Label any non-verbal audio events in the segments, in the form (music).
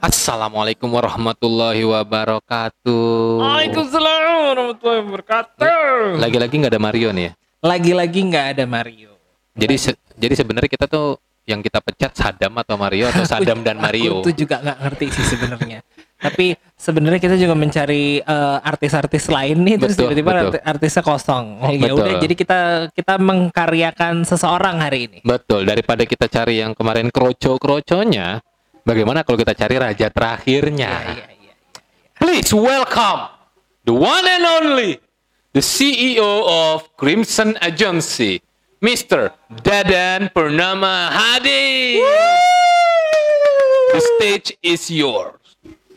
Assalamualaikum warahmatullahi wabarakatuh. Waalaikumsalam warahmatullahi wabarakatuh. Lagi-lagi nggak ada Mario nih ya. Lagi-lagi nggak ada Mario. Jadi se- jadi sebenarnya kita tuh yang kita pecat Sadam atau Mario atau (laughs) Sadam dan Mario. Aku tuh juga nggak ngerti sih sebenarnya. Tapi sebenarnya kita juga mencari eh, artis-artis lain nih terus Betul, tiba-tiba artisnya kosong. Oh, ya udah jadi kita kita mengkaryakan seseorang hari ini. Betul, daripada kita cari yang kemarin kroco-kroconya, bagaimana kalau kita cari raja terakhirnya? Iya, iya. Please welcome the one and only, the CEO of Crimson Agency, Mr. Dadan Purnama Hadi. The stage is yours.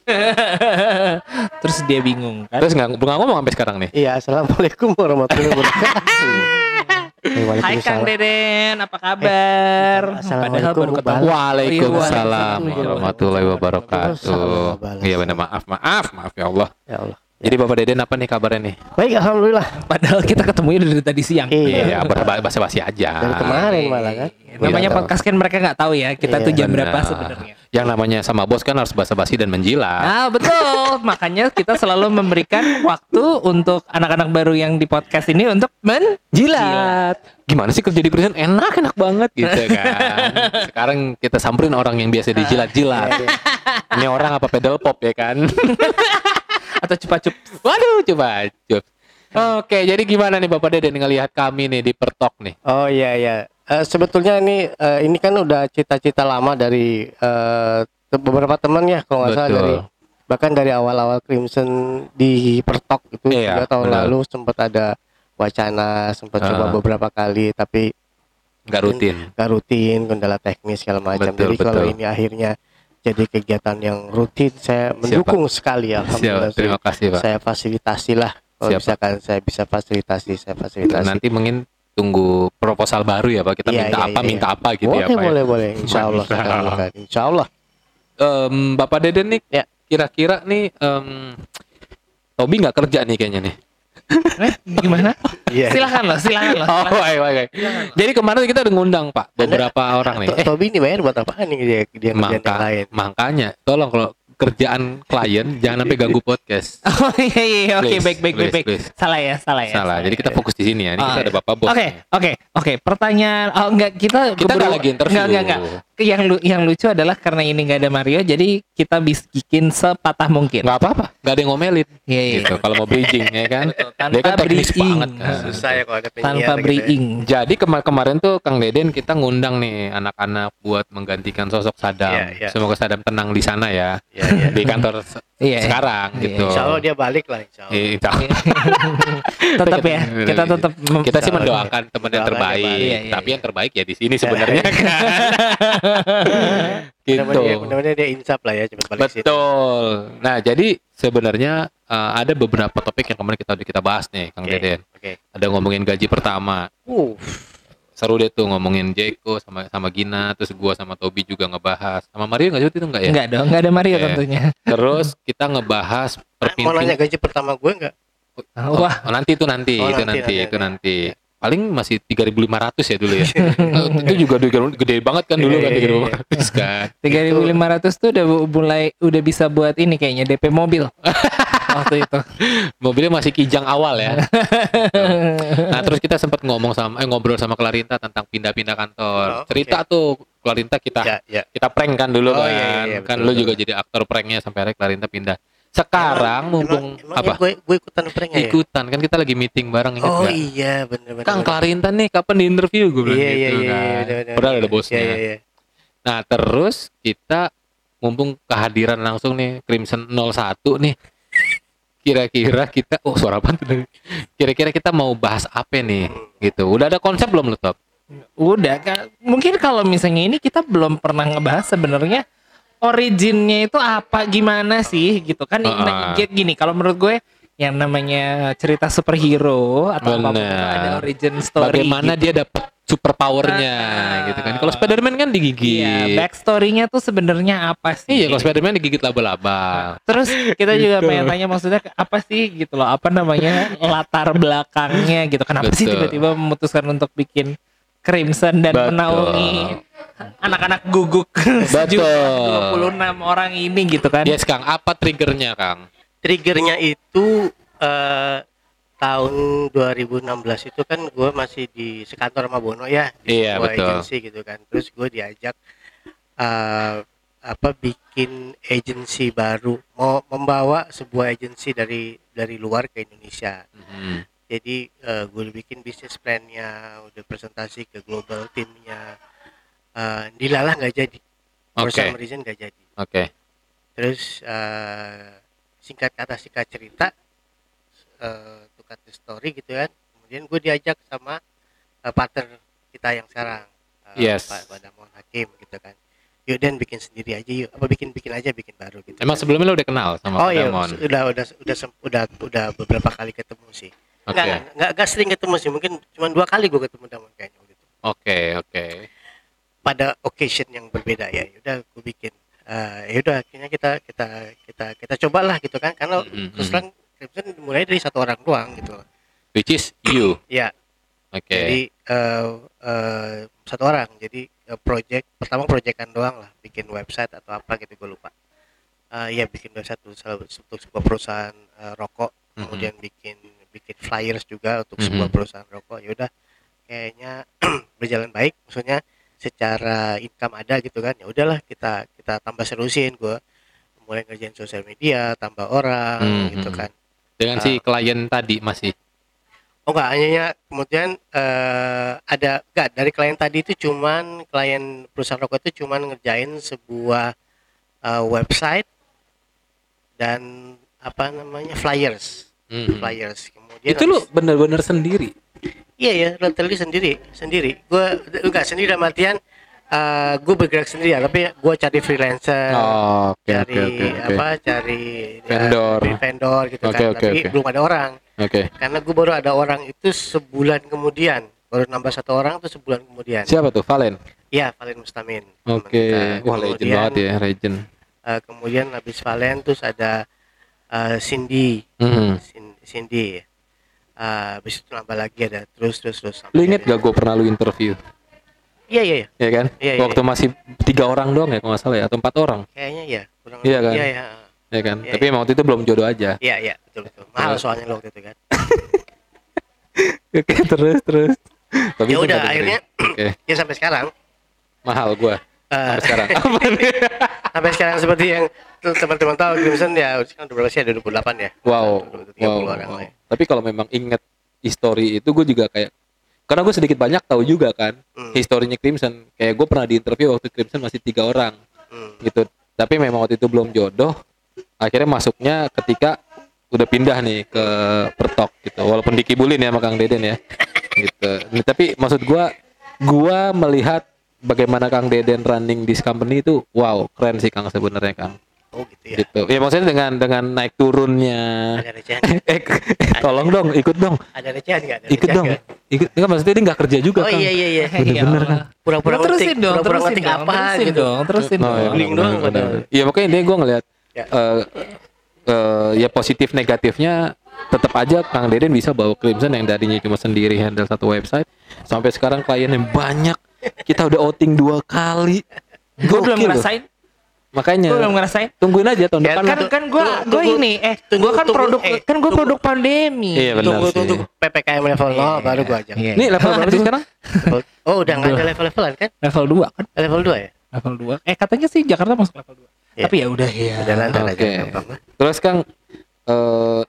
(laughs) terus dia bingung kan. Terus nggak nggak ngomong sampai sekarang nih. Iya, assalamualaikum warahmatullahi wabarakatuh. (laughs) Eh, Hai Kang Deden, apa kabar? Assalamualaikum, baru ketemu. Waalaikumsalam Iya, warahmatullahi wabarakatuh. Iya benar maaf maaf maaf ya Allah. Ya Allah. Jadi Bapak Deden apa nih kabarnya nih? Baik, alhamdulillah. Padahal kita ketemunya dari tadi siang. Iya. Iya, basa basi aja. Dari kemarin malah kan. Namanya Iya. podcast kan mereka nggak tahu ya kita Iya. tuh jam berapa Benar. sebenarnya. Yang namanya sama bos kan harus basa-basi dan menjilat. Nah betul, (laughs) makanya kita selalu memberikan waktu untuk anak-anak baru yang di podcast ini untuk menjilat. Gimana sih kerja di perusahaan enak enak banget gitu (laughs) kan. Sekarang kita samperin orang yang biasa dijilat-jilat. Ini orang apa pedal pop ya kan? (laughs) Atau cupa-cup. Waduh, coba cup. Oke, jadi gimana nih Bapak Deden ngelihat kami nih di Pertok nih? Oh iya iya. Eh, sebetulnya ini eh, ini kan udah cita-cita lama dari te- beberapa teman ya kalau nggak salah dari bahkan dari awal-awal Crimson di Pertok itu Iya, juga tahun benar. lalu sempat ada wacana sempat coba Ah. beberapa kali tapi Nggak rutin. nggak rutin kendala teknis segala macam Betul, jadi kalau ini akhirnya jadi kegiatan yang rutin saya mendukung sekali alhamdulillah Siap, terima kasih Pak. saya fasilitasi lah kalau misalkan saya bisa fasilitasi saya fasilitasi Nanti mungkin tunggu proposal baru ya Pak. Kita Iya, minta iya, apa, iya, minta apa gitu boleh ya Pak. ya. boleh boleh insya Allah kita insya Allah Em, Bapak Deden nih, Ya. kira-kira nih em, Tobi nggak kerja nih kayaknya nih. Eh, gimana? Iya. Silakan loh, silakan loh. Oh, baik, baik, baik. Jadi kemarin kita udah ngundang Pak beberapa orang nih. To- Tobi ini bayar buat apaan nih dia dia Maka, lain makanya tolong kalau kerjaan klien jangan sampai ganggu podcast. (laughs) Oh iya iya iya. oke Please, baik baik baik please, baik. please. Salah ya salah ya. Salah. Jadi kita fokus di sini ya. Ini Oh, kita ada Bapak Bos. Oke, nih. oke, oke. Pertanyaan, oh enggak kita Kita keburu- nggak lagi interview. Enggak, enggak, enggak. Yang lu, yang lucu adalah karena ini nggak ada Mario, jadi kita bikin sepatah mungkin. Nggak apa-apa, nggak ada yang ngomelin. Iya, iya. Gitu. Kalau mau bridging ya kan. Betul, Dia kan tanpa teknis bridging. banget kan. susah ya kalau ada Tanpa gitu ya. Jadi kema- kemarin tuh Kang Deden kita ngundang nih anak-anak buat menggantikan sosok Sadam. Iya, iya. Semoga Sadam tenang di sana ya. Iya, iya. Di kantor Iya. sekarang Iya, gitu. insya Allah dia balik lah insya Allah Iya, insya Allah. (laughs) tetap ya, kita tetap kita sih Insya mendoakan teman yang terbaik. Iya, iya, tapi iya. yang terbaik ya di sini sebenarnya (laughs) kan. gitu. mudah-mudahan dia, insap lah ya cepat balik sini Betul. Nah, jadi sebenarnya uh, ada beberapa topik yang kemarin kita udah kita bahas nih, Kang Oke, Deden. oke Ada ngomongin gaji pertama. uh Seru deh tuh ngomongin Jeko sama sama Gina, terus gua sama Tobi juga ngebahas. Sama Mario nggak sih itu enggak ya? Enggak dong, enggak ada Mario Oke. tentunya. Terus kita ngebahas (laughs) mau nanya perpindahan. gaji pertama gue nggak Oh, Wah, oh, nanti itu nanti, Oh, itu nanti, nanti, nanti, itu nanti. nanti. Paling masih 3.500 ya dulu ya. (laughs) Itu juga gede, gede banget kan dulu kan iya, 3.500 kan. 3.500 tuh udah mulai udah bisa buat ini kayaknya DP mobil. (laughs) Waktu itu. Mobilnya masih kijang awal ya. Nah, terus kita sempat ngomong sama eh, ngobrol sama Clarinta tentang pindah-pindah kantor. Oh. Cerita tuh Clarinta kita ya ya kita prank kan dulu Oh, kan. iya, iya, iya, kan betul, lu betul. juga jadi aktor pranknya sampai akhirnya Clarinta pindah. Sekarang mumpung emang, apa? gue gue ikutan pranknya ya Ikutan kan kita lagi meeting bareng ingat oh nggak? iya benar-benar Kang Clarinta nih kapan di interview gue bilang iya gitu iya iya kan. iya. Padahal ada bosnya. Iya, iya, iya. Nah, terus kita mumpung kehadiran langsung nih Crimson 01 nih. Kira-kira kita oh suara apa tuh? (laughs) Kira-kira kita mau bahas apa nih? Gitu. Udah ada konsep belum lu, Top? Udah, Kak. mungkin kalau misalnya ini kita belum pernah ngebahas sebenarnya originnya itu apa gimana sih gitu kan Ah. Nah, gini kalau menurut gue yang namanya cerita superhero atau apa pun Benar. ada origin story Bagaimana gitu. dia dapat super powernya Ah. gitu kan. Kalau Spider-Man kan digigit. Iya, backstory-nya tuh sebenarnya apa sih? Iya, kalau Spider-Man digigit laba-laba. Terus kita juga Gitu. pengen tanya maksudnya apa sih gitu loh, apa namanya (laughs) latar belakangnya gitu. Kenapa sih Betul. tiba-tiba memutuskan untuk bikin Crimson dan Betul. menaungi anak-anak guguk (laughs) Betul. 26 orang ini gitu kan. Yes Kang, apa triggernya Kang? Triggernya itu eh, tahun 2016 itu kan gue masih di sekantor sama Bono ya di Iya, sebuah betul. agensi gitu kan terus gue diajak eh, apa bikin agensi baru mau membawa sebuah agensi dari dari luar ke Indonesia Mhm. jadi eh, gue bikin bisnis plannya udah presentasi ke global timnya eh, dilalah nggak jadi for Oke. some reason nggak jadi Oke. terus eh, singkat kata singkat cerita eh the story gitu kan kemudian gue diajak sama eh, partner kita yang sekarang eh, Yes. Pak Pak Damon Hakim gitu kan yuk dan bikin sendiri aja yuk apa bikin bikin aja bikin baru gitu Emang kan. sebelumnya lo udah kenal sama oh iya udah udah udah udah udah beberapa kali ketemu sih Oke. nggak, nggak nggak sering ketemu sih mungkin cuma dua kali gue ketemu Damon kayaknya waktu itu Oke, oke. pada occasion yang berbeda ya udah gue bikin Eh ya udah akhirnya kita kita kita kita cobalah gitu kan karena Mhm, terus mhm. terang Crimson dimulai dari satu orang doang gitu Which is you. ya Oke. jadi eh eh, satu orang. Jadi eh, project pertama proyekan doang lah. Bikin website atau apa gitu gue lupa. Eh ya bikin website untuk, sebuah perusahaan eh, rokok. Mhm. kemudian bikin bikin flyers juga untuk Mhm. sebuah perusahaan rokok. Ya udah kayaknya (clears throat) berjalan baik. Maksudnya secara income ada gitu kan. Ya udahlah kita kita tambah serusin. Gue mulai ngerjain sosial media tambah orang Mhm. gitu kan Dengan si klien tadi masih. Oh enggak, hanya kemudian eh, ada enggak dari klien tadi itu cuman klien perusahaan rokok itu cuman ngerjain sebuah eh, website dan apa namanya flyers, Mhm. flyers. Kemudian Itu lu bener-bener sendiri. Iya ya, literally sendiri, sendiri. Gue enggak sendiri dalam artian eh gue bergerak sendiri ya, tapi gue cari freelancer, Oh, oke, cari oke, oke, oke. apa, cari ya, Vendor. cari vendor gitu Oke, kan. oke, tapi oke. belum ada orang. Oke. karena gue baru ada orang itu sebulan kemudian baru nambah satu orang tuh sebulan kemudian Siapa tuh? Valen. ya Valen Mustamin Oke. kita. Wah, legend banget ya, legend. eh, kemudian habis Valen terus ada eh, Cindy. Cin- Cindy eh, habis itu nambah lagi ada terus terus terus Lu inget gak gue pernah lu interview? Iya iya iya. Ya kan? Iya, iya, Waktu masih tiga orang doang ya kalau nggak salah ya, atau empat orang, kayaknya ya kurang Iya lebih. kan? iya iya ya kan? Iya, Tapi emang waktu itu belum jodoh aja. iya iya betul betul mahal Terus. soalnya lo waktu itu kan (laughs) Oke, terus terus. Tapi ya udah akhirnya Oke, (clears throat) ya sampai sekarang mahal gua eh, sampai sekarang. (laughs) Sampai sekarang seperti yang teman-teman tahu Crimson ya sekarang udah berapa sih ada 28 ya Wow, 30 wow, orang wow. ya. Tapi kalau memang inget history itu gue juga kayak karena gue sedikit banyak tahu juga kan Hmm. historinya Crimson. Kayak gue pernah di interview waktu Crimson masih tiga orang Hmm. gitu. Tapi memang waktu itu belum jodoh. Akhirnya masuknya ketika udah pindah nih ke Pertok gitu. Walaupun dikibulin ya sama Kang Deden ya. gitu. Nah, tapi maksud gua gua melihat bagaimana Kang Deden running this company itu wow, keren sih Kang sebenarnya Kang. Oh gitu ya. Gitu. Ya maksudnya dengan dengan naik turunnya Ada recehan. eh tolong dong ikut dong Ada recehan enggak? Ada ikut dong ikut enggak maksudnya dia nggak kerja juga Oh kan iya iya iya. Bener-bener Ya kan. Pura-pura terusin dong, pura-pura terusin dong, apa terusin gitu. dong, terusin Oh, dong. iya, padahal. benar. Iya makanya dia gue ngeliat Ya. eh, eh, ya positif negatifnya tetap aja Kang Deden bisa bawa Crimson yang tadinya cuma sendiri handle satu website sampai sekarang kliennya banyak kita udah outing dua kali Gue belum ngerasain, makanya gue belum ngerasain. tungguin aja tahun Ya, depan Kan kan gue tunggu- gue ini eh tunggu- gue kan tunggu- produk eh, kan gue tunggu. produk pandemi. Iya, benar Tunggu sih. tunggu PPKM level 0 baru gua ajak. Iya. ini level berapa sih sekarang (laughs) Oh, udah enggak ada level-levelan kan? level 2 kan Level 2 ya? level 2 eh katanya sih Jakarta masuk level 2 Iya. tapi ya udah ya Udah lancar aja Oke. gampang lah. Terus Kang, eh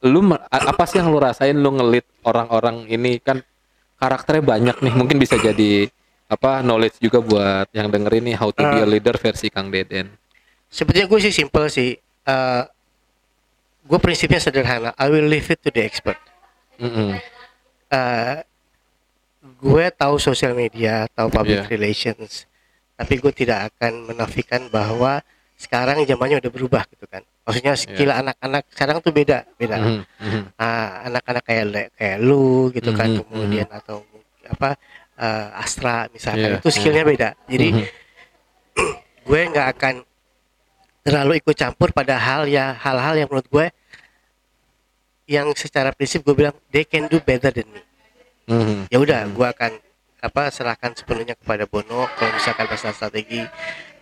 lu apa sih yang lu rasain lu ngelit orang-orang ini kan karakternya banyak nih, mungkin bisa jadi apa knowledge juga buat yang dengerin nih how to be a leader versi Kang Deden. Sebetulnya gue sih simple sih. Eh gue prinsipnya sederhana. I will leave it to the expert. Mm-mm. eh gue tahu sosial media, tahu public Iya. relations, tapi gue tidak akan menafikan bahwa sekarang zamannya udah berubah gitu kan. Maksudnya skill anak-anak sekarang tuh beda, beda. Mhm, mhm. Ah, anak-anak kayak kayak lu gitu kan, Mhm, kemudian atau apa eh, Astra misalkan Iya, itu skillnya beda. Jadi Mhm. (clears throat) gue nggak akan terlalu ikut campur pada hal ya hal-hal yang menurut gue yang secara prinsip gue bilang they can do better than me Mhm. ya udah gue akan apa serahkan sepenuhnya kepada Bono kalau misalkan masalah strategi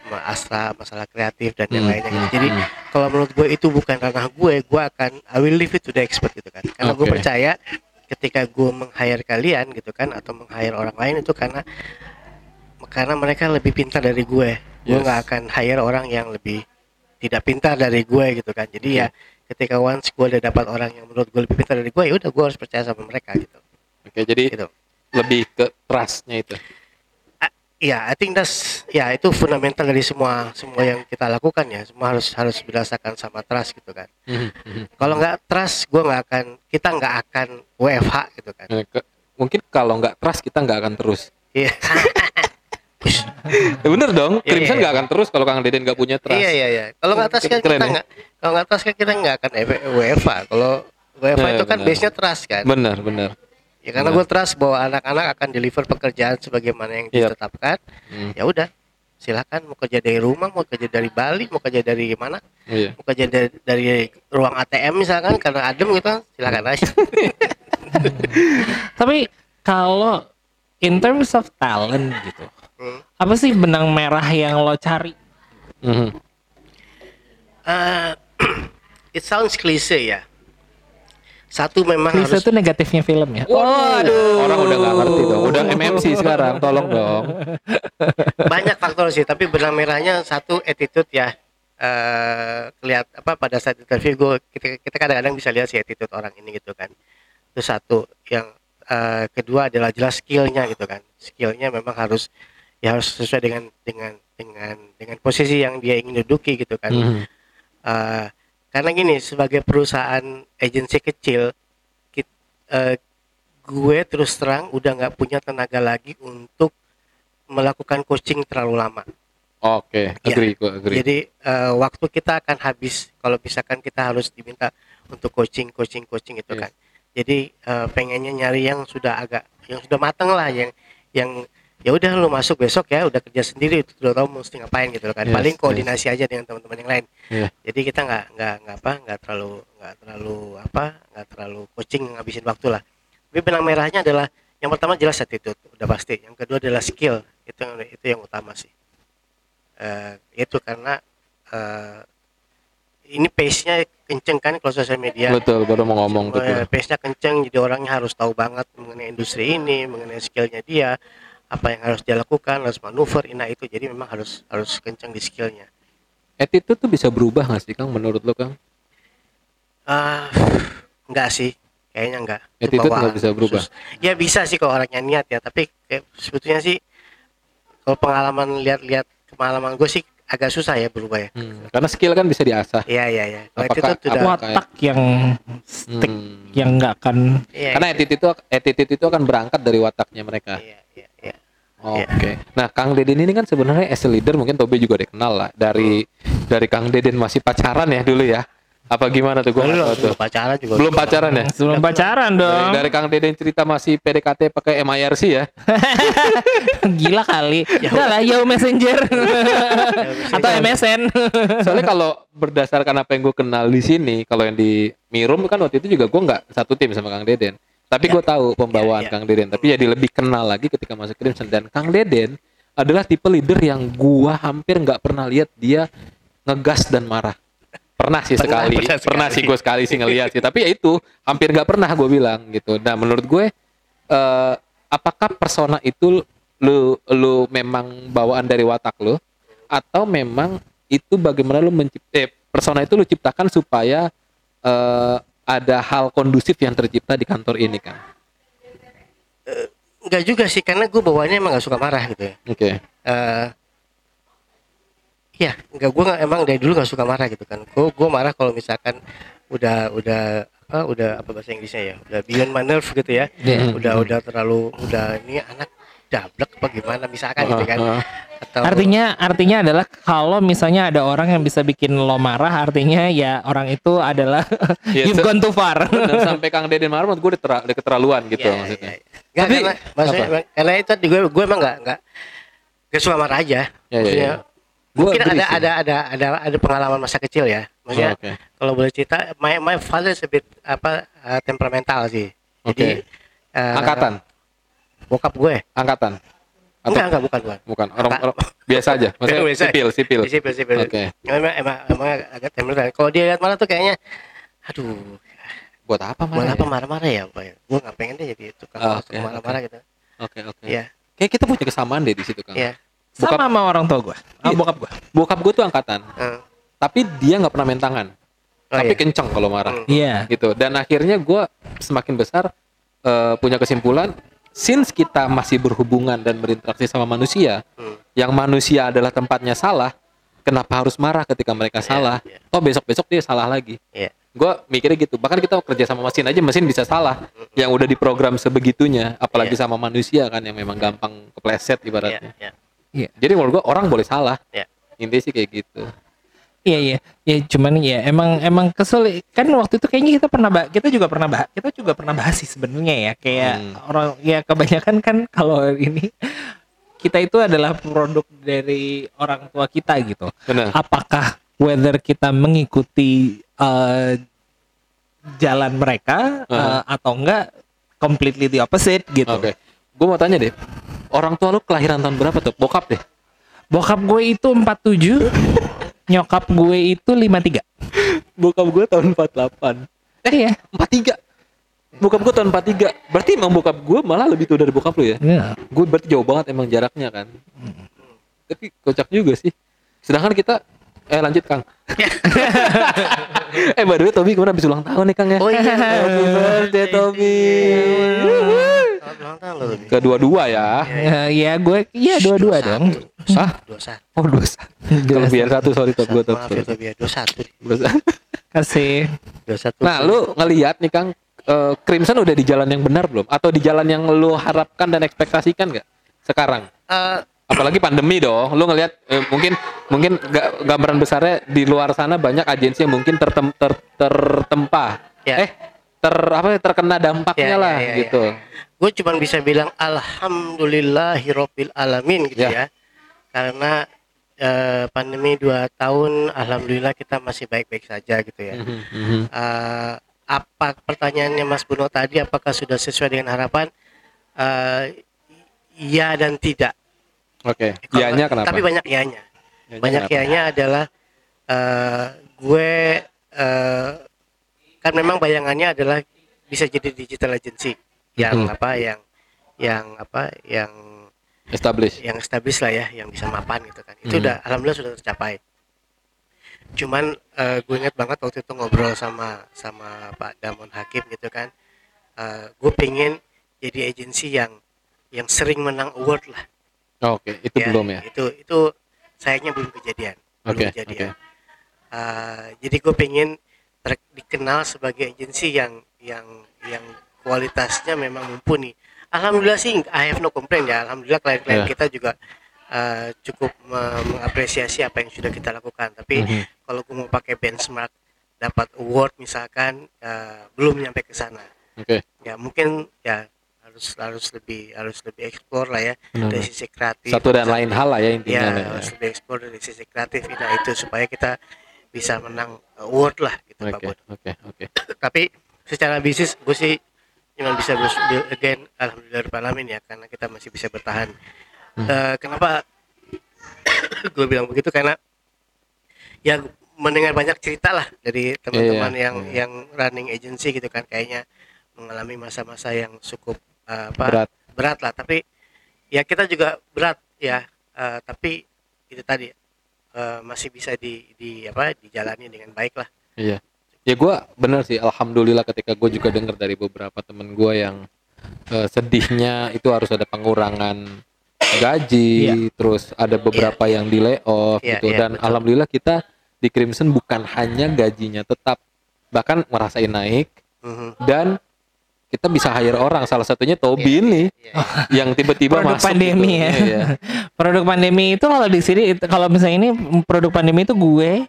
Astra masalah kreatif dan yang Hmm, lainnya hmm, jadi hmm. kalau menurut gue itu bukan ranah gue gue akan I will leave it to the expert gitu kan karena gue Oke. percaya ketika gue meng-hire kalian gitu kan atau meng-hire orang lain itu karena karena mereka lebih pintar dari gue gue nggak akan hire orang yang lebih tidak pintar dari gue gitu kan. Jadi ya ketika once gue udah dapat orang yang menurut gue lebih pintar dari gue ya udah gue harus percaya sama mereka gitu. Oke, jadi gitu. lebih ke trustnya itu. Ya I think that's ya itu fundamental dari semua semua yang kita lakukan ya semua harus harus berdasarkan sama trust gitu kan Mhm, mhm. kalau nggak trust gue nggak akan kita nggak akan WFH gitu kan ke- mungkin kalau nggak trust kita nggak akan terus. iya Ya (laughs) bener dong, Iya, Crimson iya, nggak akan terus kalau Kang Deden nggak punya trust. iya iya iya kalau nggak trust kan kita ya? nggak kalau nggak trust kan kita nggak akan WFH kalau WFH Iya, itu kan base nya trust kan Bener, bener. Ya karena benar. gue trust bahwa anak-anak akan deliver pekerjaan sebagaimana yang Iya. ditetapkan Hmm, ya udah silakan mau kerja dari rumah mau kerja dari Bali mau kerja dari mana iya. mau kerja dari, dari ruang ATM misalkan karena adem gitu kan silakan aja (laughs) Tapi kalau in terms of talent gitu, Hmm. apa sih benang merah yang lo cari? Mhm. Eh, (clears throat) it sounds cliche ya satu memang Klise harus itu negatifnya film ya. Waduh. Orang udah nggak ngerti dong. Udah (laughs) MMC sekarang, tolong dong. banyak faktor sih tapi benang merahnya satu attitude ya eh kelihat apa pada saat interview gue kita kita kadang-kadang bisa lihat si attitude orang ini gitu kan itu satu yang eh, kedua adalah jelas skillnya gitu kan skillnya memang harus ya harus sesuai dengan dengan dengan dengan posisi yang dia ingin duduki gitu kan Mhm. Eh, karena gini sebagai perusahaan agensi kecil kit- eh, gue terus terang udah nggak punya tenaga lagi untuk melakukan coaching terlalu lama Oke, Ya. agree, gua agree. jadi eh, waktu kita akan habis kalau misalkan kita harus diminta untuk coaching coaching coaching itu Yes. kan jadi eh, pengennya nyari yang sudah agak yang sudah matang lah yang yang ya udah lu masuk besok ya udah kerja sendiri udah tahu mesti ngapain gitu kan. Yes, paling yes. koordinasi aja dengan teman-teman yang lain. Iya. jadi kita nggak nggak nggak apa nggak terlalu nggak terlalu apa nggak terlalu coaching ngabisin waktu lah. Tapi benang merahnya adalah yang pertama jelas attitude udah pasti. Yang kedua adalah skill itu yang itu yang utama sih. Eh, itu karena eh, ini pace-nya kenceng kan kalau sosial media. Betul, baru mau ngomong. Eh, pace-nya kenceng jadi orangnya harus tahu banget mengenai industri ini mengenai skillnya dia apa yang harus dia lakukan harus manuver nah itu jadi memang harus harus kenceng di skillnya Attitude tuh bisa berubah nggak sih, Kang? Menurut lo, Kang? ah enggak sih kayaknya enggak Itu Attitude nggak bisa berubah? khusus. ya bisa sih kalau orangnya niat ya tapi kayak sebetulnya sih kalau pengalaman lihat-lihat pengalaman gue sih agak susah ya berubah ya Hmm, Karena skill kan bisa diasah. iya iya iya Apakah- sudah apa- Watak yang stick Hmm. yang nggak akan iya, Karena iya, attitude itu attitude itu akan berangkat dari wataknya mereka. iya iya iya Oke. Nah, Kang Deden ini kan sebenarnya as a leader mungkin Tobe juga udah kenal lah dari dari Kang Deden masih pacaran ya dulu ya. Apa gimana tuh gua Belum, tuh. belum pacaran juga Belum pacaran ya? sebelum pacaran dong. dari Kang Deden cerita masih PDKT pakai MIRC ya. (laughs) Gila kali. Enggak lah, Yahoo Messenger (laughs) atau MSN. Soalnya kalau berdasarkan apa yang gue kenal di sini, kalau yang di Mirum kan waktu itu juga gue nggak satu tim sama Kang Deden. Tapi gue tahu pembawaan Ya, ya. Kang Deden. Tapi jadi lebih kenal lagi ketika masuk Crimson dan Kang Deden adalah tipe leader yang gua hampir nggak pernah lihat dia ngegas dan marah. Pernah sih Pernah, sekali, pernah pernah, sekali. sih gue sekali sih ngeliat sih. Tapi ya itu hampir nggak pernah gue bilang gitu. Nah menurut gue, eh, apakah persona itu lu lu memang bawaan dari watak lu atau memang itu bagaimana lu mencipt eh, persona itu lu ciptakan supaya eh, ada hal kondusif yang tercipta di kantor ini kan? enggak juga sih karena gue bawaannya emang gak suka marah gitu ya Oke. eh ya enggak gue emang dari dulu nggak suka marah gitu kan gue gue marah kalau misalkan udah udah apa udah apa bahasa Inggrisnya ya udah beyond my nerve gitu ya Iya. udah udah terlalu udah ini anak dablek apa gimana misalkan gitu kan atau Artinya artinya adalah kalau misalnya ada orang yang bisa bikin lo marah, artinya ya orang itu adalah (laughs) Ya, you've gone too far. Bener, sampai Kang Deden marah menurut gue udah, udah keterlaluan gitu Ya, maksudnya. ya, ya. Nggak, Tapi, karena maksudnya apa? karena itu gue gue emang nggak nggak nggak suka marah aja Ya, ya, Maksudnya, ya. Gua mungkin ada, ada ada ada ada pengalaman masa kecil ya maksudnya Oh, Oke. kalau boleh cerita my my father is a bit apa uh, temperamental sih jadi uh, Angkatan. bokap gue Angkatan. Atau enggak enggak bukan bukan bukan orang, orang biasa aja. (laughs) Maksudnya Biasa. sipil, sipil. Sipil sipil Oke. emang emang, emang agak tempelan kalau dia lihat marah tuh kayaknya aduh Buat apa buat marah? apa ya? marah-marah ya Pak? gue nggak pengen deh jadi tukang Ah, tukang oke, marah-marah gitu Oke, oke. Iya. Kayak kita punya kesamaan deh di situ, Kang. Iya. Bokap- Sama sama orang tua gue. Ah, Iya. bokap gue. Bokap gue tuh angkatan, Eh, tapi dia nggak pernah main tangan. oh tapi iya. kenceng kalau marah. Hmm. Iya. gitu dan akhirnya gue semakin besar eh, punya kesimpulan since kita masih berhubungan dan berinteraksi sama manusia Hmm. yang manusia adalah tempatnya salah kenapa harus marah ketika mereka salah iya. toh besok besok dia salah lagi Iya. gue mikirnya gitu bahkan kita kerja sama mesin aja mesin bisa salah yang udah diprogram sebegitunya apalagi Iya. sama manusia kan yang memang gampang kepleset Iya, ibaratnya iya. jadi menurut gue orang boleh salah Iya. intinya sih kayak gitu Iya iya. Ya cuman ya emang emang kesel kan waktu itu kayaknya kita pernah bah- kita juga pernah bahas kita juga pernah bahas sih sebenarnya ya kayak Hmm. orang ya kebanyakan kan kalau ini kita itu adalah produk dari orang tua kita gitu. benar Apakah whether kita mengikuti eh, jalan mereka Uh-huh. eh, atau enggak completely the opposite gitu. oke gue mau tanya deh orang tua lu kelahiran tahun berapa tuh? Bokap deh. Bokap gue itu 47, (laughs) nyokap gue itu 53. bokap gue tahun 48 Eh ya. 43 bokap gue tahun 43 berarti emang bokap gue malah lebih tua dari bokap lu ya? Iya. gue berarti jauh banget emang jaraknya kan. Tapi kocak juga sih. Sedangkan kita eh lanjut kang. (laughs) Eh by the way Tobi ke mana habis ulang tahun nih kang ya? Oh iya. Happy birthday Tobi Kedua-dua ya? Ya, ya gue iya dua-dua dong. Hah? dua satu. Oh dua kelebihan satu sorry top gue top maaf ya ya. Dua satu. Kasih. dua satu. Nah lu ngelihat nih kang eh, Crimson udah di jalan yang benar belum? Atau di jalan yang lu harapkan dan ekspektasikan nggak sekarang? Eh, apalagi pandemi dong. Lu ngelihat eh, mungkin mungkin ga- gambaran besarnya di luar sana banyak agensi yang mungkin tertem, ter, tertempa. Ya. eh ter apa ya, terkena dampaknya Ya, ya, lah ya, ya. gitu gue cuma bisa bilang alhamdulillahirobbil alamin gitu Ya. ya. Karena eh, pandemi dua tahun alhamdulillah kita masih baik-baik saja gitu ya. Eh, apa pertanyaannya Mas Bruno tadi? Apakah sudah sesuai dengan harapan? Eh, iya dan tidak. Oke ianya kenapa? tapi banyak ianya Ianya banyak kenapa? ianya adalah eh, gue eh, kan memang bayangannya adalah bisa jadi digital agency yang Mhm. apa yang yang apa yang establish yang established lah ya yang bisa mapan gitu kan. Itu Mhm. udah alhamdulillah sudah tercapai. Cuman eh, gue ingat banget waktu itu ngobrol sama sama Pak Damon Hakim gitu kan. Eh, gue pengen jadi agensi yang yang sering menang award lah. Oke itu belum ya? itu itu sayangnya belum kejadian belum kejadian. oke. Uh, jadi gue pengen dikenal sebagai agensi yang yang yang kualitasnya memang mumpuni. Alhamdulillah sih, I have no complaint ya. Alhamdulillah klien-klien Ya. kita juga uh, cukup me- mengapresiasi apa yang sudah kita lakukan. Tapi Mhm. kalau gue mau pakai benchmark dapat award misalkan uh, belum nyampe ke sana. oke Ya mungkin ya harus harus lebih harus lebih explore lah ya Benar. dari sisi kreatif. satu dan lain hal lah ya intinya ya ya. harus lebih explore dari sisi kreatif nah itu supaya kita bisa menang award lah gitu Pak oke oke oke Tapi secara bisnis gue sih cuma bisa bi- again alhamdulillah alamin ya karena kita masih bisa bertahan. Hmm. Eh, kenapa (coughs) gue bilang begitu karena ya mendengar banyak cerita lah dari teman-teman Iya, yang iya. yang running agency gitu kan kayaknya mengalami masa-masa yang cukup eh, apa berat berat lah tapi ya kita juga berat ya eh, tapi itu tadi eh, masih bisa di di apa dijalani dengan baik lah Iya. Ya gue bener sih, alhamdulillah ketika gue juga dengar dari beberapa temen gue yang eh, sedihnya itu harus ada pengurangan gaji, terus ada beberapa yang di layoff Iya, gitu. iya, Dan betul. alhamdulillah kita di Crimson bukan hanya gajinya tetap, bahkan ngerasain naik Mhm. dan kita bisa hire orang. Salah satunya Tobi Iya, ini iya, yang tiba-tiba Produk masuk pandemi gitu. ya. Iya. (laughs) Produk pandemi itu kalau di sini kalau misalnya ini produk pandemi itu gue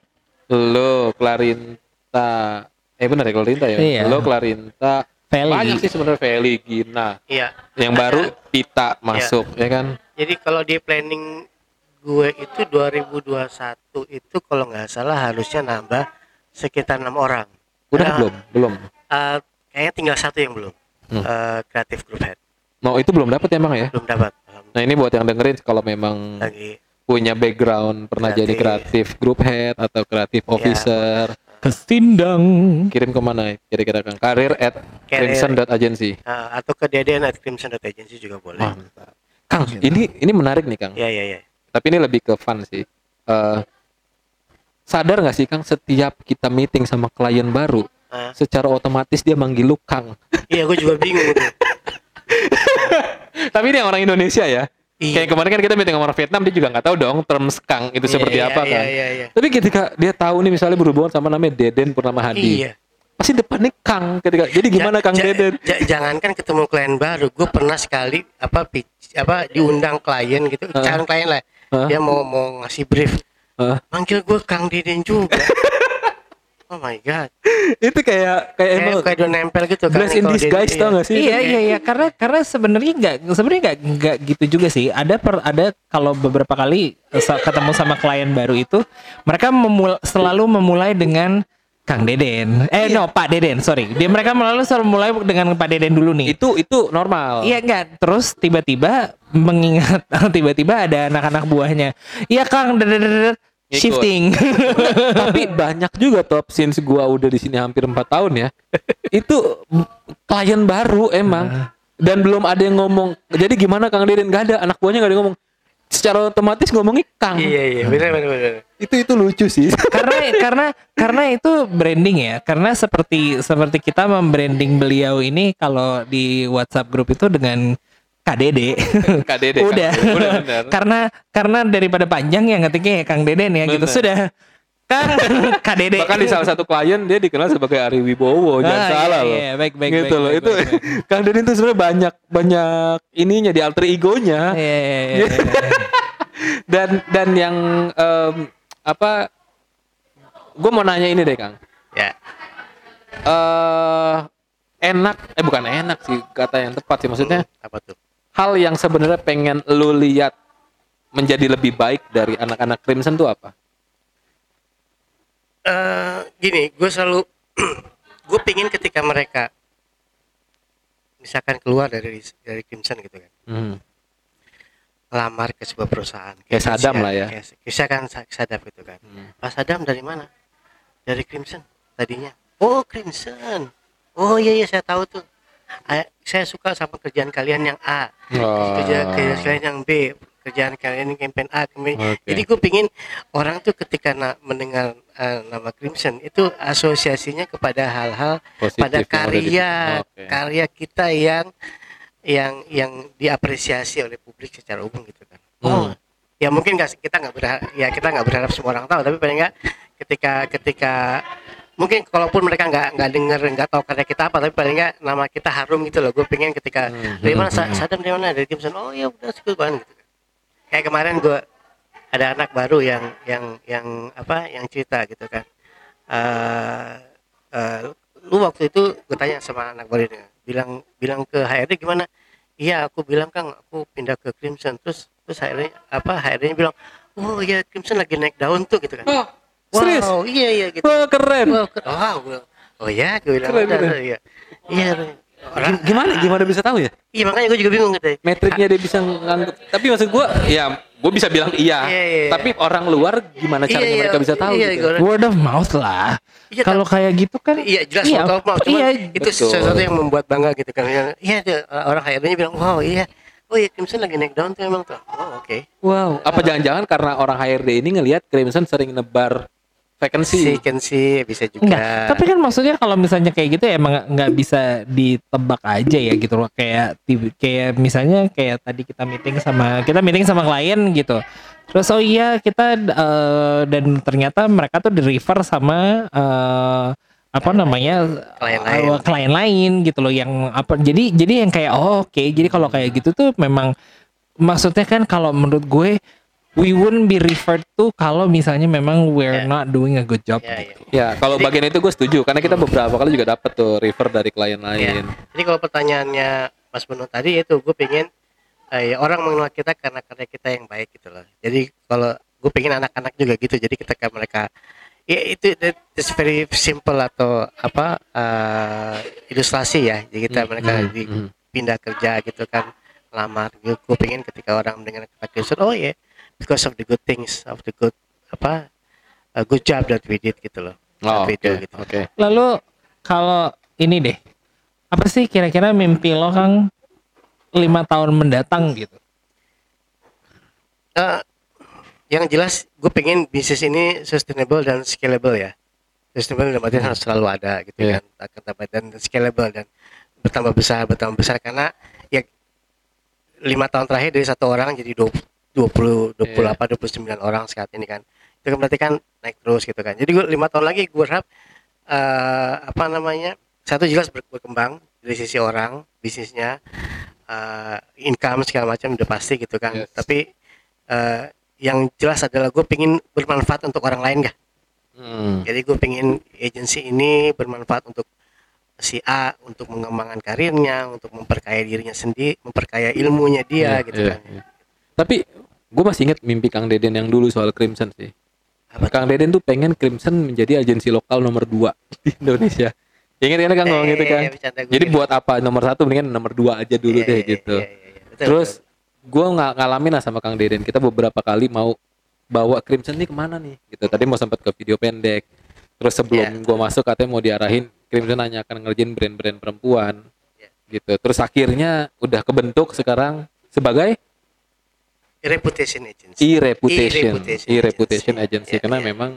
Lo Clarinta, eh benar ya Clarinta ya. Iya. Lo Clarinta, Feli. banyak sih sebenarnya Feli, Gina. iya yang baru Pita masuk ya kan jadi kalau di planning gue itu 2021 itu kalau nggak salah harusnya nambah sekitar enam orang udah Nah, belum belum eh, kayaknya tinggal satu yang belum Hmm. Eh, kreatif group head No, itu belum dapat ya emang ya. belum dapat. Nah, ini buat yang dengerin kalau memang lagi punya background pernah jadi kreatif group head atau kreatif officer, Kesindang. kirim ke mana kira-kira Kang? Karir at Karir. crimson.agency. uh, atau ke deden at crimson agency juga boleh Mantap. Kang, ini ini menarik nih Kang. ya ya ya Tapi ini lebih ke fun sih. Eh, sadar nggak sih Kang setiap kita meeting sama klien baru, Ah. secara otomatis dia manggil lu Kang. iya gue juga bingung (laughs) Tapi ini yang orang Indonesia ya. Iya. Kayak kemarin kan kita meeting sama orang Vietnam dia juga nggak tahu dong terms Kang itu seperti Iya, apa iya, kan. iya, iya. Tapi ketika dia tahu nih misalnya berhubungan sama namanya Deden Purnama Hadi. iya Pasti depannya Kang ketika. Jadi gimana Ja- Kang ja- Deden? ja- jangankan ketemu klien baru gue pernah sekali apa pitch, apa diundang klien gitu calon klien lah Hah? dia mau mau ngasih brief Hah? manggil gue Kang Deden juga (laughs) oh my god itu kayak kayak kayak emang kayak udah nempel gitu kan bless in disguise tau iya. gak sih? Iya iya iya karena karena sebenarnya nggak sebenarnya nggak nggak gitu juga sih. Ada per ada kalau beberapa kali sa- ketemu sama klien baru itu mereka memul- selalu memulai dengan Kang Deden. Eh no Pak Deden sorry. Dia mereka selalu selalu mulai dengan Pak Deden dulu nih. Itu itu normal. Iya enggak terus tiba-tiba mengingat (laughs) tiba-tiba ada anak-anak buahnya. Iya Kang Ngikut. shifting. (laughs) Tapi banyak juga top since gua udah di sini hampir empat tahun ya. itu klien baru emang. Dan belum ada yang ngomong. Jadi gimana Kang Deden? Gak ada anak buahnya gak ada yang ngomong. Secara otomatis ngomongnya Kang. iya iya benar benar benar Itu itu lucu sih. (laughs) karena karena karena itu branding ya karena seperti seperti kita membranding beliau ini kalau di WhatsApp grup itu dengan KDD Kak Dede. (laughs) Kang. udah Udah bener. (laughs) karena karena daripada panjang ya ngetiknya ya Kang Deden ya gitu Bener. sudah Kang (laughs) KDD Bahkan di salah satu klien dia dikenal sebagai Ari Wibowo, jangan Ah, salah iya, loh. iya, baik, baik, gitu baik, loh. baik, itu baik, Kang Deden tuh sebenarnya banyak banyak ininya di alter egonya. Iya, iya, iya, iya. dan dan yang em, apa gue mau nanya ini deh Kang ya eh enak eh bukan enak sih kata yang tepat sih maksudnya apa tuh hal yang sebenarnya pengen lu lihat menjadi lebih baik dari anak-anak Crimson tuh apa eh gini, gue selalu (clears throat) gue pingin ketika mereka misalkan keluar dari dari Crimson gitu kan, hmm. lamar ke sebuah perusahaan. Kayak Saddam lah ya. Kayak, misalkan Sa- Saddam gitu kan. Hmm. Pak Saddam dari mana? Dari Crimson tadinya. Oh Crimson. Oh iya iya saya tahu tuh. Saya suka sama kerjaan kalian yang A, Oh. kerja kerjaan kalian yang B, kerjaan kalian yang campaign A. campaign- Oke. Jadi gue pingin orang tuh ketika na- mendengar eh, nama Crimson itu asosiasinya kepada hal-hal pada karya Oke. karya kita yang yang yang diapresiasi oleh publik secara umum gitu kan. Oh, Hmm. ya mungkin nggak kita nggak berharap ya kita nggak berharap semua orang tahu tapi paling nggak ketika ketika mungkin kalaupun mereka nggak nggak dengar nggak tahu karya kita apa tapi paling nggak nama kita harum gitu loh. Gue pengen ketika Hmm, dari mana hmm. Saddam dari mana dari Gibson. Oh ya udah skill banget gitu. Kayak kemarin gue ada anak baru yang yang yang apa yang cerita gitu kan. Eh eh, lu waktu itu gue tanya sama anak baru ini bilang bilang ke HRD gimana? Iya aku bilang kang aku pindah ke Crimson. Terus terus HRD apa HRD bilang oh ya Crimson lagi naik daun tuh gitu kan. Oh, serius? wow iya iya gitu Wah, keren. wow, wow oh ya gue bilang Keren, "Udah, keren. iya iya orang Gimana gimana bisa tahu ya? iya makanya gue juga bingung gitu Metriknya dia bisa nganggap. Tapi maksud gua ya gue bisa bilang iya. Iya, iya, iya. Tapi orang luar gimana caranya Iya, iya, mereka bisa tahu iya, gitu? gua- word of mouth lah Iya, kalau kayak gitu kan Iya jelas iya, foto maaf cuman iya itu betul. sesuatu yang membuat bangga gitu kan. Iya dia, orang HRD-nya bilang wow iya oh iya Crimson lagi naik daun tuh emang tuh. Oh oke. Wow. Apa jangan-jangan karena orang HRD ini ngelihat Crimson sering nebar vacancy. Vacancy bisa juga. Enggak, tapi kan maksudnya kalau misalnya kayak gitu ya emang nggak bisa ditebak aja ya gitu loh. Kayak kayak misalnya kayak tadi kita meeting sama kita meeting sama klien gitu. Terus oh iya kita eh, dan ternyata mereka tuh di refer sama eh, apa namanya Klien lain. klien lain gitu loh yang apa jadi jadi yang kayak oh, oke jadi kalau kayak gitu tuh memang maksudnya kan kalau menurut gue we wouldn't be referred to kalau misalnya memang we're Yeah. not doing a good job Ya, gitu. Ya, kalau bagian itu gue setuju karena kita beberapa kali juga dapat tuh refer dari klien lain. Jadi kalau pertanyaannya Mas Beno tadi itu gue pengen eh, ya orang mengenal kita karena karya kita yang baik gitu loh. Jadi kalau gue pengen anak-anak juga gitu. Jadi ketika mereka ya itu is very simple atau apa eh, ilustrasi ya. Jadi kita Hmm, mereka hmm, di hmm. pindah kerja gitu kan lamar gue pengen ketika orang mendengar kata oh ya yeah, because of the good things of the good apa a good job that we did gitu loh Oh, That we oke. do gitu. Oke. Lalu kalau ini deh, apa sih kira-kira mimpi lo Kang lima tahun mendatang gitu? Eh, yang jelas gue pengen bisnis ini sustainable dan scalable ya sustainable dalam artian harus selalu ada gitu Iya. kan akan tambah dan scalable dan bertambah besar bertambah besar karena ya lima tahun terakhir dari satu orang jadi 20 20 28 29 orang saat ini kan itu kan berarti kan naik terus gitu kan jadi gue lima tahun lagi gue harap eh, apa namanya satu jelas ber- berkembang dari sisi orang bisnisnya eh, income segala macam udah pasti gitu kan Yes. tapi eh, yang jelas adalah gue pengen bermanfaat untuk orang lain gak Hmm. jadi gue pengen agensi ini bermanfaat untuk si A untuk mengembangkan karirnya untuk memperkaya dirinya sendiri memperkaya ilmunya dia Iya, gitu iya, kan iya. Tapi gue masih inget mimpi Kang Deden yang dulu soal Crimson sih. Apa? Kang Deden tuh pengen Crimson menjadi agensi lokal nomor 2 (laughs) di Indonesia. Ingat kan Kang ngomong gitu kan? iya, Jadi buat apa nomor satu mendingan nomor dua aja dulu Iya, deh iya, gitu. iya, iya, iya. Terus gue nggak ngalamin lah sama Kang Deden. Kita beberapa kali mau bawa Crimson nih ke mana nih? Gitu. Tadi mau sempat ke video pendek. Terus sebelum Iya. gue masuk katanya mau diarahin Crimson hanya akan ngerjain brand-brand perempuan. Iya. Gitu. Terus akhirnya udah kebentuk sekarang sebagai reputation agency e-reputation, E-reputation e-reputation agency. agency. Iya, Karena iya. memang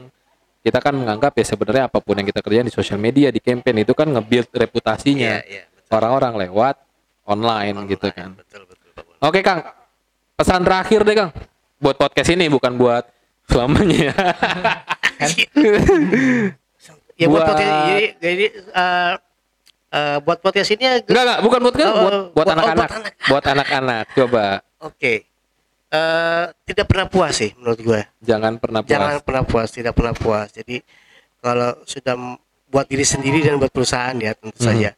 kita kan menganggap ya sebenarnya apa pun yang kita kerjain di sosial media, di campaign itu kan nge-build reputasinya Iya, iya, betul. orang-orang lewat online, Online, gitu kan. betul betul Bun. Oke Kang, pesan terakhir deh Kang, buat podcast ini bukan buat selamanya. (laughs) ya buat Buat- podcast jadi, jadi eh, eh, buat podcast ini ya- enggak enggak, bukan buat Oh, buat oh, buat buat- oh, anak-anak, buat anak. buat anak-anak. Coba oke Eh, tidak pernah puas sih menurut gue. Jangan pernah puas. jangan pernah puas tidak pernah puas. Jadi kalau sudah buat diri sendiri dan buat perusahaan ya tentu Mhm, saja.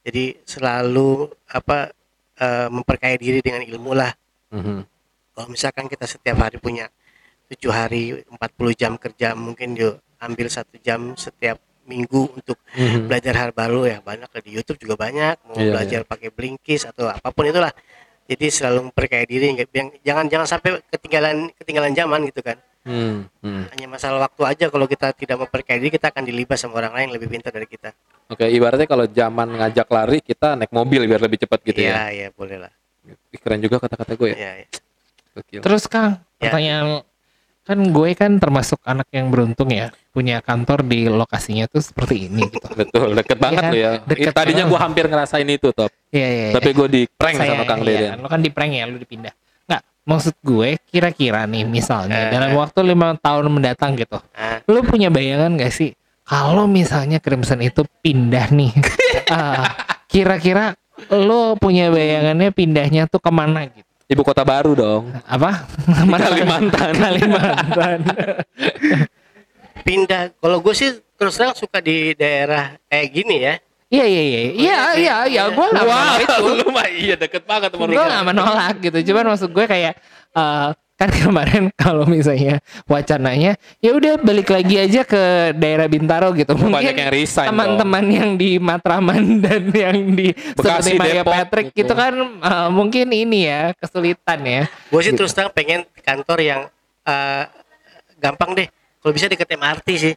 Jadi selalu apa eh, memperkaya diri dengan ilmu lah. Mhm. kalau misalkan kita setiap hari punya tujuh hari 40 jam kerja mungkin yuk ambil satu jam setiap minggu untuk Mhm. belajar hal baru ya. Banyak di YouTube juga banyak. Mau Iya, belajar pakai Blinkist atau apa pun itulah jadi selalu memperkaya diri nggak- jangan jangan sampai ketinggalan ketinggalan zaman gitu kan Hmm, hmm. hanya masalah waktu aja kalau kita tidak memperkaya diri kita akan dilibas sama orang lain yang lebih pintar dari kita Oke, ibaratnya kalau zaman ngajak lari kita naik mobil biar lebih cepat gitu ya. iya iya boleh lah Keren juga kata-kata gue ya. Iya, iya. Gokil. Terus Kang, Ya. Kan gue kan termasuk anak yang beruntung ya punya kantor di lokasinya tuh seperti ini gitu. (laughs) Betul, deket banget kan? lo ya. Deket Tadinya gue hampir ngerasain itu, Top. Iya iya. Tapi gue di prank Saya- sama Kang iya. Lo kan di prank ya, lo dipindah. Nggak, maksud gue kira-kira nih misalnya Eh. dalam waktu lima tahun mendatang gitu, Ah, lo punya bayangan gak sih kalau misalnya Crimson itu pindah nih, (laughs) ah, kira-kira lo punya bayangannya pindahnya tuh ke mana gitu? Ibu kota baru dong. Apa? Kalimantan. Kalimantan. (laughs) pindah. Kalau gue sih terus terang suka di daerah kayak gini ya. Iya iya iya. Iya iya iya. gue nggak menolak itu. (laughs) Lu mah iya deket banget sama gue nggak menolak gitu. Cuman maksud gue kayak eh, kan kemarin (laughs) kalau misalnya wacananya ya udah balik lagi aja ke daerah Bintaro gitu. Banyak mungkin yang resign teman-teman yang di Matraman (laughs) dan yang di Bekasi, seperti Mario Depok Patrick gitu. gitu kan eh, mungkin ini ya kesulitan ya. Gue sih terus terang pengen kantor yang eh, gampang deh. Kalau bisa deket MRT sih.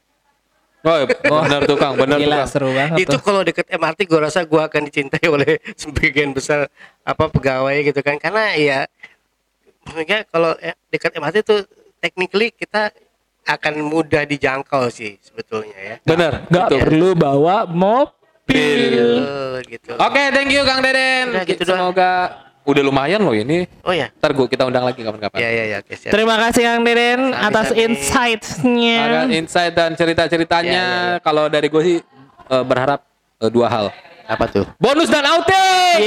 Oh, benar tuh Kang, benar tuh gila seru banget itu kalau deket MRT gue rasa gue akan dicintai (laughs) oleh sebagian besar apa pegawai gitu kan. Karena ya maksudnya kalau eh, dekat MRT itu technically kita akan mudah dijangkau sih sebetulnya ya Benar, nggak betul. perlu bawa mobil gitu Oke, thank you Kang Deden. Udah, gitu doang. Semoga udah lumayan loh ini. oh ya Ntar gua kita undang lagi kapan-kapan. ya ya ya siap. terima kasih Kang Deden Sami-sami. atas insights-nya Agak insight dan cerita-ceritanya. Ya, ya, ya. Kalau dari gue sih eh, berharap eh, dua hal. Apa tuh? Bonus dan outing.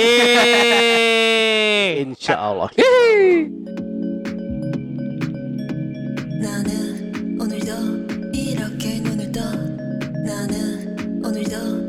Insya Allah. 나는 오늘도